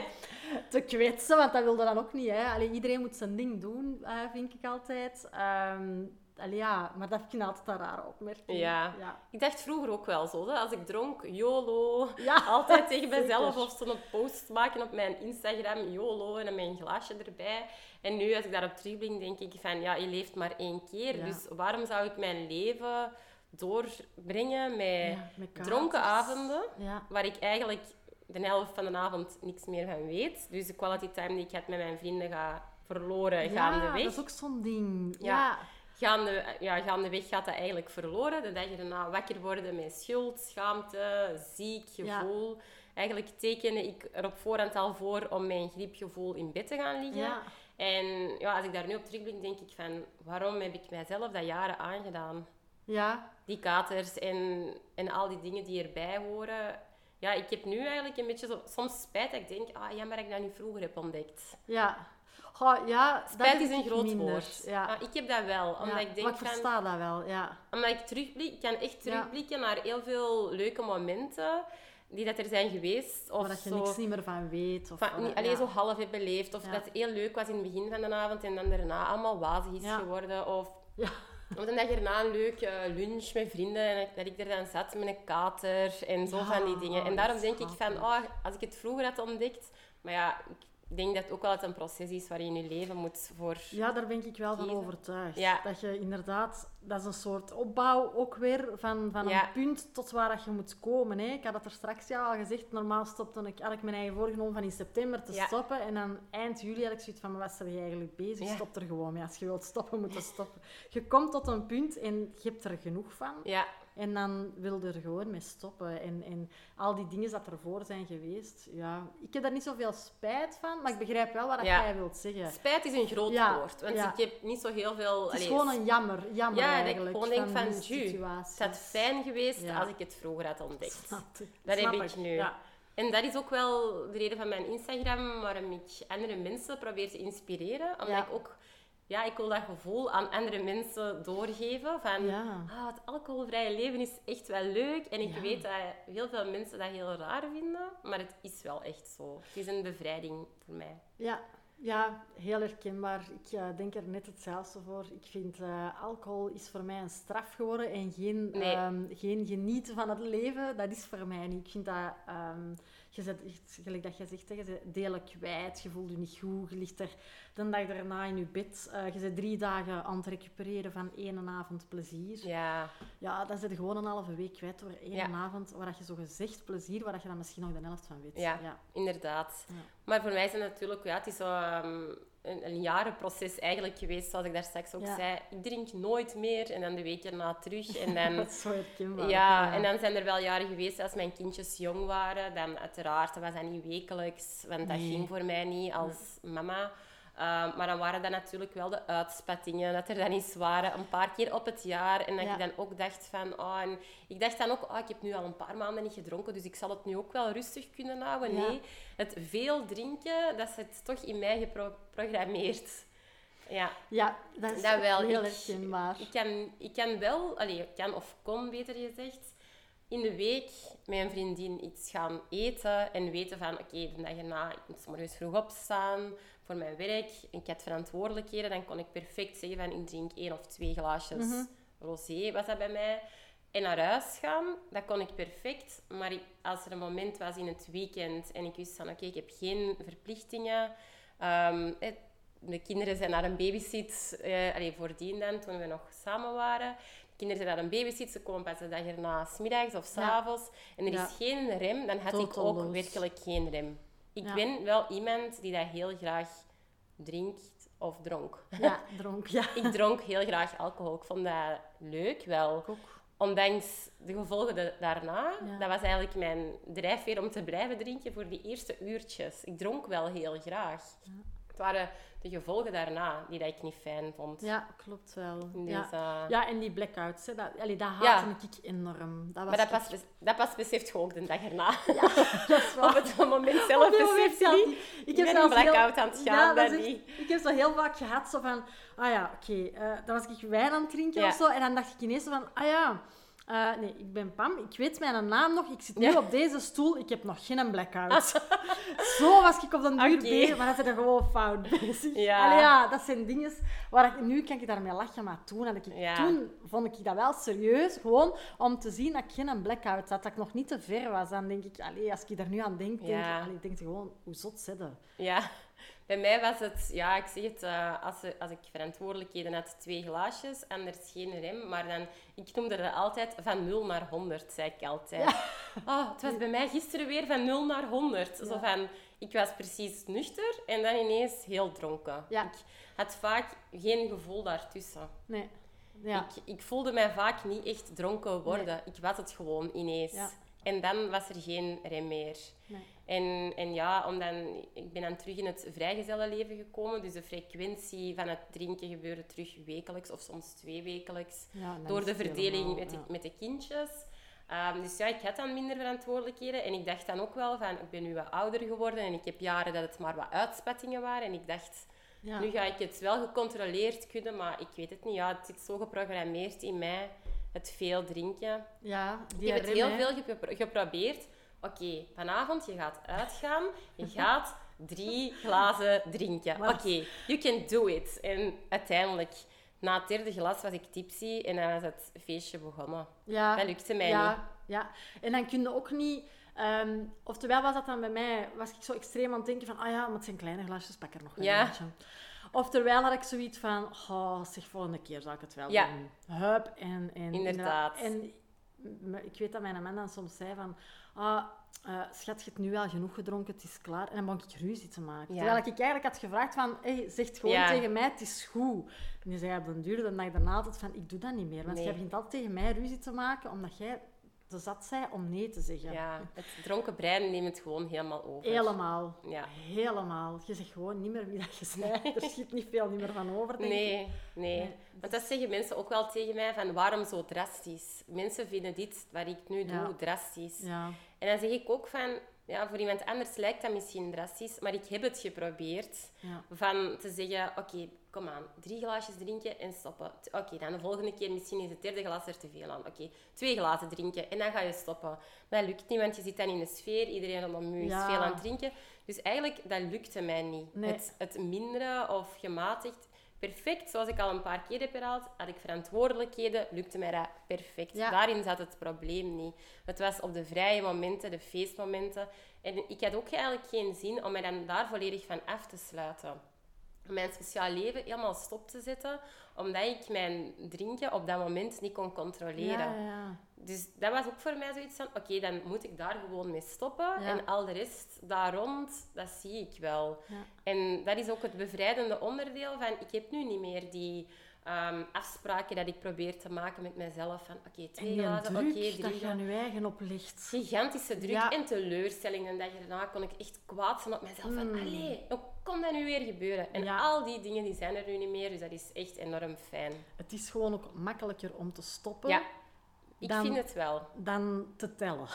te kwetsen? Want dat wilde dan ook niet. Hè. Allee, iedereen moet zijn ding doen, eh, vind ik altijd. Ehm allee, ja, maar dat vind ik altijd een rare opmerking. Ja. ja. Ik dacht vroeger ook wel zo. Hè? Als ik dronk, YOLO. Ja, [laughs] Altijd tegen [laughs] mezelf of zo'n post maken op mijn Instagram, YOLO, en dan mijn glaasje erbij. En nu, als ik daarop terugblink, denk ik van, ja, je leeft maar één keer. Ja. Dus waarom zou ik mijn leven doorbrengen met Ja, met dronken avonden, Ja. waar ik eigenlijk de helft van de avond niks meer van weet. Dus de quality time die ik had met mijn vrienden gaat verloren Ja, gaandeweg. dat is ook zo'n ding. Ja. Ja. gaande, ja, gaandeweg gaat dat eigenlijk verloren. De dag erna wakker worden met schuld, schaamte, ziek Ja. gevoel. Eigenlijk tekende ik er op voorhand al voor om mijn griepgevoel in bed te gaan liggen. Ja. En ja, als ik daar nu op terugblik, denk ik van... Waarom heb ik mijzelf dat jaren aangedaan? Ja. Die katers en, en al die dingen die erbij horen. Ja, ik heb nu eigenlijk een beetje zo, soms spijt dat ik denk... Ah, jammer dat ik dat niet vroeger heb ontdekt. Ja. Goh, ja, dat Spijt is een groot minder. woord. Ja. Ah, ik heb dat wel. Omdat Ja, ik denk maar ik versta dat wel, ja. Omdat ik terugblik, ik kan echt terugblikken naar heel veel leuke momenten die dat er zijn geweest. Of Waar dat je zo, niks niet meer van weet. Of van, niet, alleen zo half heb beleefd. Of dat het heel leuk was in het begin van de avond en dan daarna allemaal wazig is geworden. Of, Ja. of een dag erna een leuke lunch met vrienden en dat- dat ik er dan zat met een kater en zo Ja, van die dingen. En daarom dat denk ik van, oh, als ik het vroeger had ontdekt... Maar ja, ik denk dat het ook wel een proces is waarin je je leven moet voor... Ja, daar ben ik wel van overtuigd. Ja. Dat je inderdaad, dat is een soort opbouw ook weer van, van Ja. een punt tot waar dat je moet komen. Hè. Ik had het er straks ja, al gezegd, normaal stopte ik, had ik mijn eigen voorgenomen van in september te Ja. stoppen. En dan eind juli had ik zoiets van, wat ben je eigenlijk bezig? Stop er gewoon mee. Als je wilt stoppen, moet je stoppen. Je komt tot een punt en je hebt er genoeg van. Ja, En dan wil je er gewoon mee stoppen. En, en al die dingen dat ervoor zijn geweest, ja, ik heb daar niet zoveel spijt van, maar ik begrijp wel wat Ja. jij wilt zeggen. spijt is een groot Ja, woord. Want ja. ik heb niet zo heel veel... Het is gewoon een jammer, jammer Ja, dat ik eigenlijk. gewoon denk van, "Ju. Het had fijn geweest als ik het vroeger had ontdekt. [laughs] Snap ik. Dat heb Snap ik nu. En dat is ook wel de reden van mijn Instagram, waarom ik andere mensen probeer te inspireren. Omdat ik ook... Ja, ik wil dat gevoel aan andere mensen doorgeven. Van, Ja. ah, het alcoholvrije leven is echt wel leuk. En ik Ja. weet dat heel veel mensen dat heel raar vinden. Maar het is wel echt zo. Het is een bevrijding voor mij. Ja. ja, heel herkenbaar. Ik eh, denk er net hetzelfde voor. Ik vind eh, alcohol is voor mij een straf geworden en geen, Nee. ehm, geen genieten van het leven. Dat is voor mij niet. Ik vind dat... ehm, je zet echt, gelijk dat je zegt, je bent delen kwijt, je voelt je niet goed, je ligt er de dag daarna in je bed. eh, je bent drie dagen aan het recupereren van één avond plezier. Ja, Ja, dan zit je gewoon een halve week kwijt door één Ja. avond waar je zo gezegd plezier, waar je dan misschien nog de helft van weet. Ja. ja. inderdaad. Ja. Maar voor mij is het natuurlijk, ja, het is zo, ehm, een, een jarenproces eigenlijk geweest, zoals ik daar straks ook Ja. zei. Ik drink nooit meer en dan de week erna terug. En dan, [laughs] Dat is zo herkenbaar. ja, en dan zijn er wel jaren geweest als mijn kindjes jong waren. Dan uiteraard was dat niet wekelijks, want dat Nee. ging voor mij niet als mama. Ehm, maar dan waren dat natuurlijk wel de uitspattingen, dat er dan eens waren, een paar keer op het jaar. En dat Ja. je dan ook dacht van, oh, en ik dacht dan ook, oh, ik heb nu al een paar maanden niet gedronken, dus ik zal het nu ook wel rustig kunnen houden. Ja. Nee, het veel drinken, dat zit toch in mij geprogrammeerd. Ja, Ja, dat is Dat wel, heel ik- herkenbaar. ik kan, ik kan wel, allee, ik kan of kon beter gezegd, in de week met een vriendin iets gaan eten en weten van, oké, de dag erna, ik moet morgens vroeg opstaan voor mijn werk. Ik had verantwoordelijkheden, dan kon ik perfect zeggen van, ik drink één of twee glaasjes Mhm. rosé, was dat bij mij. En naar huis gaan, dat kon ik perfect. Maar als er een moment was in het weekend en ik wist van, oké, ik heb geen verplichtingen. ehm, eh, de kinderen zijn naar een babysit, eh, allee, voordien dan, toen we nog samen waren. De kinderen zijn naar een babysit, ze komen pas de dag erna, s middags of s Ja. avonds. En er Ja. is geen rem, dan had ik ook werkelijk geen rem. Ik Ja. ben wel iemand die dat heel graag drinkt of dronk. Ja, [laughs] dronk, ja. Ik dronk heel graag alcohol. Ik vond dat leuk wel. Ook. Ondanks de gevolgen da- daarna, Ja. dat was eigenlijk mijn drijfveer om te blijven drinken voor die eerste uurtjes. Ik dronk wel heel graag. Het waren de gevolgen daarna die dat ik niet fijn vond. Ja, klopt wel. Dus, Ja. eh, ja, en die blackouts, hè, dat, allee, dat Ja. haatte ik enorm. Dat was maar dat pas, dat pas beseft je ook de dag erna. [laughs] dat is [laughs] waar. Op het moment zelf Op die moment besef je zelf niet. Ik ben een zelfs heel- blackout aan het gaan, Ja, dat dat is echt- niet. Ik heb zo heel vaak gehad, zo van... Ah ja, oké. eh, dan was ik wijn aan het drinken Ja. of zo. En dan dacht ik ineens van... Ah ja... eh, nee, ik ben Pam. Ik weet mijn naam nog. Ik zit nu Ja. op deze stoel. Ik heb nog geen blackout. Zo was ik op den duur Oké. bezig, maar dat is er gewoon fout bezig. Ja. Allee, ja, dat zijn dingen waar ik... Nu kan ik daarmee lachen, maar toen, had ik, Ja. toen vond ik dat wel serieus. Gewoon om te zien dat ik geen blackout had. Dat ik nog niet te ver was. Dan denk ik... Allee, als ik daar nu aan denk, denk, allee, ik denk gewoon... Hoe zot zit dat? Ja, bij mij was het, ja, ik zeg het, eh, als, als ik verantwoordelijkheden had, twee glaasjes, anders geen rem. Maar dan, ik noemde dat altijd van 0 naar 100, zei ik altijd. Oh, het was bij mij gisteren weer van 0 naar 100. Zo van, ik was precies nuchter en dan ineens heel dronken. Ja. Ik had vaak geen gevoel daartussen. Nee. Ja. Ik, ik voelde mij vaak niet echt dronken worden. Ik was het gewoon ineens. En dan was er geen rem meer. Nee. En, en ja, omdat, ik ben dan terug in het vrijgezellenleven gekomen. Dus de frequentie van het drinken gebeurde terug wekelijks of soms twee wekelijks. Ja, door de verdeling helemaal, met de, ja. met de kindjes. Ehm, dus ja, ik had dan minder verantwoordelijkheden. En ik dacht dan ook wel van, ik ben nu wat ouder geworden. En ik heb jaren dat het maar wat uitspattingen waren. En ik dacht, Ja. nu ga ik het wel gecontroleerd kunnen. Maar ik weet het niet. Ja, het zit zo geprogrammeerd in mij. Het veel drinken. Ja, Ik die heb het heel veel gepro- geprobeerd. Oké, vanavond, je gaat uitgaan. Je [laughs] gaat drie glazen drinken. Oké, you can do it. En uiteindelijk, na het derde glas was ik tipsy en dan was het feestje begonnen. Ja. Dat lukte mij ja, niet. Ja, en dan kun je ook niet... ehm, oftewel was dat dan bij mij, was ik zo extreem aan het denken van, ah ja, maar het zijn kleine glasjes, pak er nog Ja. een beetje. Oftewel had ik zoiets van, oh, zeg, volgende keer zou ik het wel Ja. doen. Hup, en... en Inderdaad. En ik weet dat mijn man dan soms zei van, ah, eh, schat, je hebt nu wel genoeg gedronken, het is klaar. En dan begon ik ruzie te maken. Ja. Terwijl ik eigenlijk had gevraagd van, hey, zeg gewoon Ja. tegen mij, het is goed. En die zei op den duur, de dag daarna altijd van, ik doe dat niet meer. Want Nee. jij begint altijd tegen mij ruzie te maken, omdat jij te zat zei om nee te zeggen. Ja, het dronken brein neemt het gewoon helemaal over. Helemaal. Ja. Helemaal. Je zegt gewoon niet meer wie dat je [laughs] zei. Er schiet niet veel niet meer van over, denk ik. Nee, nee. Nee. Want dat zeggen mensen ook wel tegen mij, van waarom zo drastisch? Mensen vinden dit, wat ik nu doe, Ja. drastisch. Ja. En dan zeg ik ook van, ja, voor iemand anders lijkt dat misschien drastisch, maar ik heb het geprobeerd. Ja. Van te zeggen, oké, kom aan, drie glaasjes drinken en stoppen. Oké, dan de volgende keer misschien is het derde glas er te veel aan. Oké, twee glazen drinken en dan ga je stoppen. Maar dat lukt niet, want je zit dan in de sfeer, iedereen je is veel aan het drinken. Dus eigenlijk, dat lukte mij niet. Nee. Het, het minderen of gematigd, perfect, zoals ik al een paar keer heb herhaald, had ik verantwoordelijkheden, lukte mij dat perfect. Ja. Daarin zat het probleem niet. Het was op de vrije momenten, de feestmomenten. En ik had ook eigenlijk geen zin om mij dan daar volledig van af te sluiten. Mijn sociaal leven helemaal stop te zetten, omdat ik mijn drinken op dat moment niet kon controleren. Ja, ja. Dus dat was ook voor mij zoiets van, oké, dan moet ik daar gewoon mee stoppen. Ja. En al de rest daar rond, dat zie ik wel. En dat is ook het bevrijdende onderdeel van, ik heb nu niet meer die ehm, afspraken dat ik probeer te maken met mezelf. Van, oké, twee glazen, oké, druk drie dat je aan je eigen oplicht. Gigantische druk Ja. en teleurstelling. En dat je daarna kon ik echt kwaad zijn op mezelf. Van, Mm. allee, hoe kon dat nu weer gebeuren? En Ja. al die dingen die zijn er nu niet meer. Dus dat is echt enorm fijn. Het is gewoon ook makkelijker om te stoppen Ja, ik Dan- vind het wel. dan te tellen.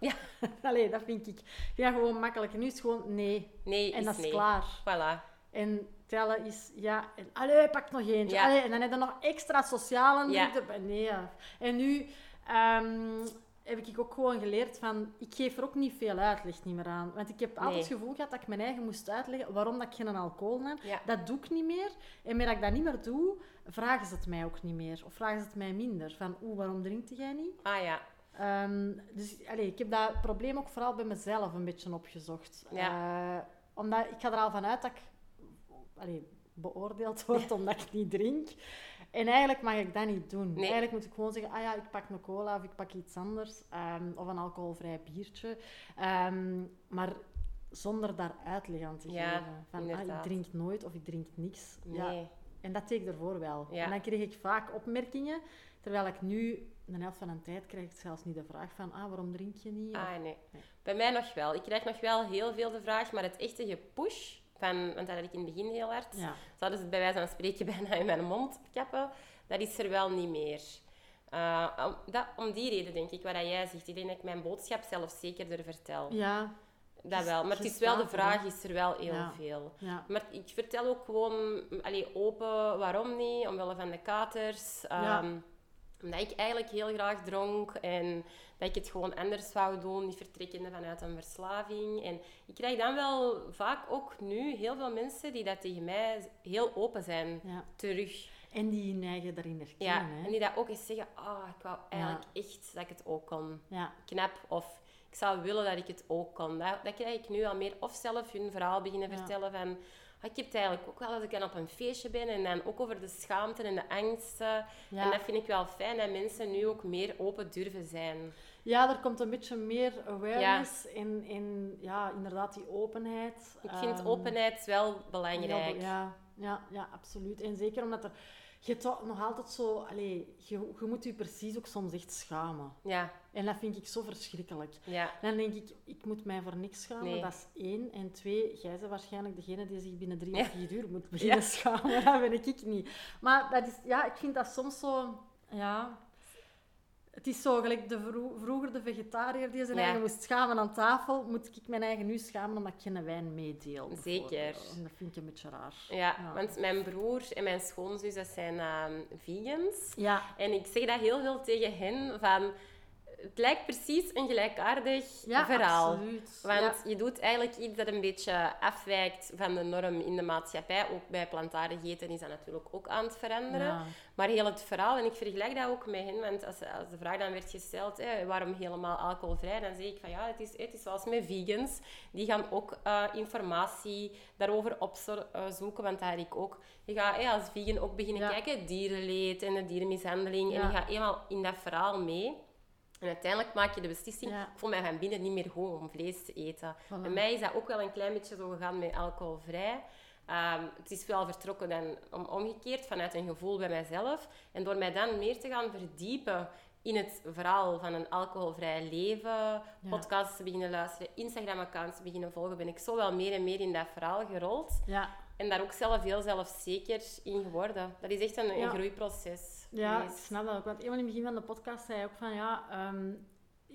Ja. [laughs] Allee, dat vind ik. Ja, gewoon makkelijker. Nu is het gewoon nee. Nee, En is dat is nee. klaar. Voilà. En tellen is ja. En allee, pak nog eentje. Ja. Allee, en dan heb je nog extra sociale Ja. Nee, ja. En nu ehm, heb ik ook gewoon geleerd van... Ik geef er ook niet veel uitleg niet meer aan. Want ik heb altijd Nee. het gevoel gehad dat ik mijn eigen moest uitleggen waarom dat ik geen alcohol. Ja. Dat doe ik niet meer. En met dat ik dat niet meer doe, vragen ze het mij ook niet meer. Of vragen ze het mij minder. Van, oeh, waarom drink jij niet? Ah ja. Ehm, dus allee, ik heb dat probleem ook vooral bij mezelf een beetje opgezocht. Ja. Eh, omdat ik ga er al vanuit dat ik allee, beoordeeld [laughs] word omdat ik niet drink. En eigenlijk mag ik dat niet doen. Nee. Eigenlijk moet ik gewoon zeggen, ah ja, ik pak een cola of ik pak iets anders. ehm, of een alcoholvrij biertje. Ehm, maar zonder daar uitleg aan te Ja, geven. Van, ah, ik drink nooit of ik drink niks. Ja, Nee. en dat deed ik ervoor wel. Ja. En dan kreeg ik vaak opmerkingen, terwijl ik nu, de helft van de tijd, krijg ik zelfs niet de vraag van, ah, waarom drink je niet? Of- Ah, nee. Nee. Bij mij nog wel. Ik krijg nog wel heel veel de vraag, maar het echte gepush, van, want dat had ik in het begin heel hard, Ja. zouden ze het bij wijze van spreken [laughs] bijna in mijn mond kappen, dat is er wel niet meer. Uh, om, dat, om die reden denk ik, wat jij zegt. Ik denk dat ik mijn boodschap zelf zekerder vertel. Ja, dat wel. Maar het is wel de vraag, is er wel heel Ja. veel. ja. Maar ik vertel ook gewoon allee, open waarom niet, omwille van de katers. Ja. Omdat ik eigenlijk heel graag dronk en dat ik het gewoon anders wou doen, niet vertrekkende vanuit een verslaving. En ik krijg dan wel vaak ook nu heel veel mensen die dat tegen mij heel open zijn, ja. terug. En die neigen daarin herkennen. Ja, hè. en die dat ook eens zeggen, ah, ik wou eigenlijk echt dat ik het ook kon. ja. Knap, of ik zou willen dat ik het ook kon. Dat, dat krijg ik nu al meer. Of zelf hun verhaal beginnen vertellen van... ik heb het eigenlijk ook wel als ik dan op een feestje ben en dan ook over de schaamte en de angsten. Ja. En dat vind ik wel fijn, dat mensen nu ook meer open durven zijn. ja, er komt een beetje meer awareness en, en ja, inderdaad die openheid. Ik vind Ehm, openheid wel belangrijk. be- Ja, ja, ja, absoluut. En zeker omdat er je hebt nog altijd zo... Allee, je, je moet je precies ook soms echt schamen. Ja, En dat vind ik zo verschrikkelijk. ja. Dan denk ik, ik moet mij voor niks schamen. Nee. Dat is één. En twee, jij bent waarschijnlijk degene die zich binnen drie Ja. of vier uur moet [laughs] beginnen schamen. [laughs] Dat ben ik niet. Maar dat is, ja, ik vind dat soms zo... Ja... Het is zo, gelijk de vro- vroeger de vegetariër die zijn Ja. eigen moest schamen aan tafel, moet ik mijn eigen nu schamen omdat ik geen wijn meedeel. Zeker. En dat vind ik een beetje raar. Ja, Ja. want mijn broer en mijn schoonzus, dat zijn ehm, vegans. Ja, En ik zeg dat heel veel tegen hen, van... Het lijkt precies een gelijkaardig ja verhaal. absoluut. Want Ja. je doet eigenlijk iets dat een beetje afwijkt van de norm in de maatschappij. Ook bij plantaardig eten is dat natuurlijk ook aan het veranderen. Ja. Maar heel het verhaal, en ik vergelijk dat ook met hen, want als, als de vraag dan werd gesteld, hè, waarom helemaal alcoholvrij, dan zeg ik van ja, het is, het is zoals met vegans. Die gaan ook eh, informatie daarover opzoeken, want dat had ik ook. Je gaat hè, als vegan ook beginnen kijken, dierenleed en de dierenmishandeling, en je gaat eenmaal in dat verhaal mee. En uiteindelijk maak je de beslissing, Ja. ik voel mij van binnen niet meer goed om vlees te eten. Voilà. Bij mij is dat ook wel een klein beetje zo gegaan met alcoholvrij. Ehm, het is wel vertrokken dan om, omgekeerd vanuit een gevoel bij mijzelf. En door mij dan meer te gaan verdiepen in het verhaal van een alcoholvrij leven, podcasts te beginnen luisteren, Instagram-accounts te beginnen volgen, ben ik zo wel meer en meer in dat verhaal gerold. Ja, En daar ook zelf heel zelfzeker in geworden. Dat is echt een, een Ja. groeiproces. Ja, ik snap dat ook. Want eenmaal in het begin van de podcast zei je ook van ja, ehm,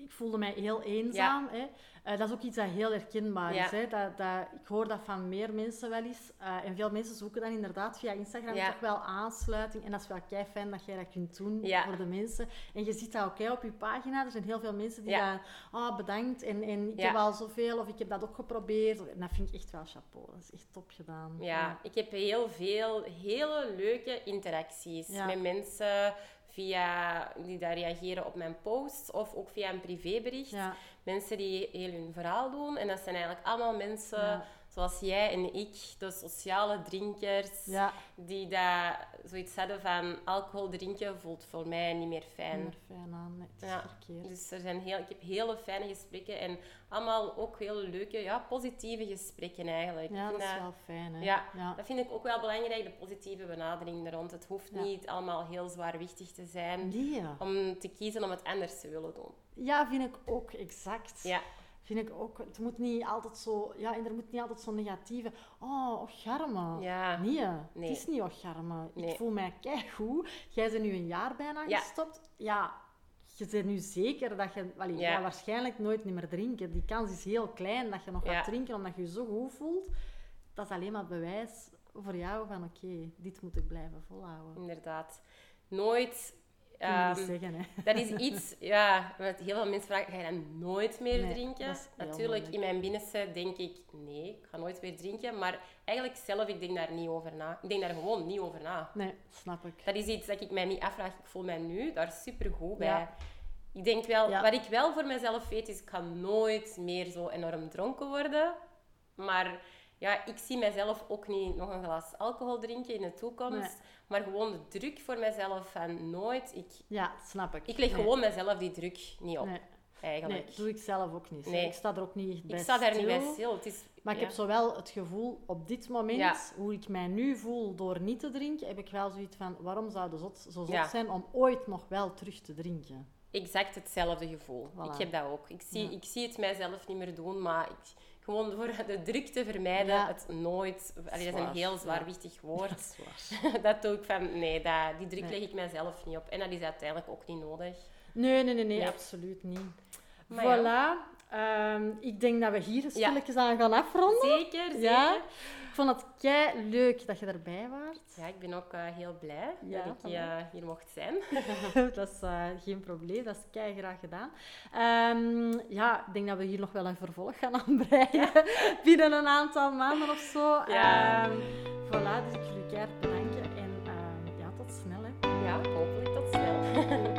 ik voelde mij heel eenzaam. Hè. Eh, dat is ook iets dat heel herkenbaar Ja. is. Hè. Dat, dat, ik hoor dat van meer mensen wel eens. Eh, en veel mensen zoeken dan inderdaad via Instagram Ja. toch wel aansluiting. En dat is wel kei fijn dat jij dat kunt doen voor de mensen. En je ziet dat ook hè, op je pagina. Er zijn heel veel mensen die dan, ah bedankt en, en ik heb al zoveel of ik heb dat ook geprobeerd. En dat vind ik echt wel chapeau. Dat is echt top gedaan. Ja, ik heb heel veel hele leuke interacties met mensen via, die daar reageren op mijn posts of ook via een privébericht. Ja. Mensen die heel hun verhaal doen. En dat zijn eigenlijk allemaal mensen. Zoals jij en ik, de sociale drinkers, Ja, die dat zoiets hadden van alcohol drinken voelt voor mij niet meer fijn. minder fijn aan. Nee, het is Ja, verkeerd. Dus er zijn heel, ik heb hele fijne gesprekken en allemaal ook hele leuke, ja, positieve gesprekken eigenlijk. Ja, dat is wel fijn. Hè? Ja, ja. dat vind ik ook wel belangrijk, de positieve benadering er rond. Het hoeft niet allemaal heel zwaarwichtig te zijn Nee. om te kiezen om het anders te willen doen. Ja, vind ik ook, exact. Ja, Vind ik ook. Het moet niet altijd zo... Ja, en er moet niet altijd zo'n negatieve... Oh, ocharme. ja. Nee, Nee. het is niet ocharme. Nee. Ik voel mij keigoed. Jij bent nu een jaar bijna Ja. gestopt. Ja, je bent nu zeker dat je... Ja. je gaat waarschijnlijk nooit meer drinken. Die kans is heel klein dat je nog gaat drinken omdat je je zo goed voelt. Dat is alleen maar bewijs voor jou van... Oké, dit moet ik blijven volhouden. inderdaad. Nooit... Zeggen, hè. dat is iets, ja, wat heel veel mensen vragen, ga je dan nooit meer Nee, drinken? Natuurlijk, moeilijk. in mijn binnenste denk ik, nee, ik ga nooit meer drinken. Maar eigenlijk zelf, ik denk daar niet over na. Ik denk daar gewoon niet over na. Nee, snap ik. Dat is iets dat ik mij niet afvraag. Ik voel mij nu daar super goed bij. Ja. Ik denk wel, Ja. wat ik wel voor mezelf weet, is ik ga nooit meer zo enorm dronken worden. Maar ja, ik zie mezelf ook niet nog een glas alcohol drinken in de toekomst. Nee. Maar gewoon de druk voor mezelf van nooit. Ik, Ja, snap ik. ik leg Nee. gewoon mezelf die druk niet op, Nee. eigenlijk. Nee, doe ik zelf ook niet. Nee. Ik sta er ook niet bij ik sta daar niet bij stil. Het is, Maar ik heb zowel het gevoel op dit moment, Ja. hoe ik mij nu voel door niet te drinken, heb ik wel zoiets van, waarom zou het zot, zo zot Ja. zijn om ooit nog wel terug te drinken? exact hetzelfde gevoel. Voilà. Ik heb dat ook. Ik zie, ik zie het mijzelf niet meer doen, maar ik, gewoon voor de druk te vermijden, Ja. het nooit... Allee, dat is een heel ja. zwaarwichtig woord. [laughs] [laughs] Dat dat doe ik van, nee, dat, die druk Nee. leg ik mijzelf niet op. En dat is uiteindelijk ook niet nodig. Nee, nee, nee, nee, Nee. absoluut niet. Maar voilà. Ehm, ik denk dat we hier stilletjes aan gaan afronden. Zeker, zeker. Ja. Ik vond het kei leuk dat je erbij was. Ja, ik ben ook eh, heel blij Ja, dat ik eh, hier mocht zijn. [laughs] [laughs] dat is eh, geen probleem, dat is kei graag gedaan. Ehm, ja, ik denk dat we hier nog wel een vervolg gaan aanbreiden [laughs] binnen een aantal maanden of zo. Ehm, voilà, dus ik keihard bedanken en ja, tot snel. Hè. Ja, hopelijk tot snel.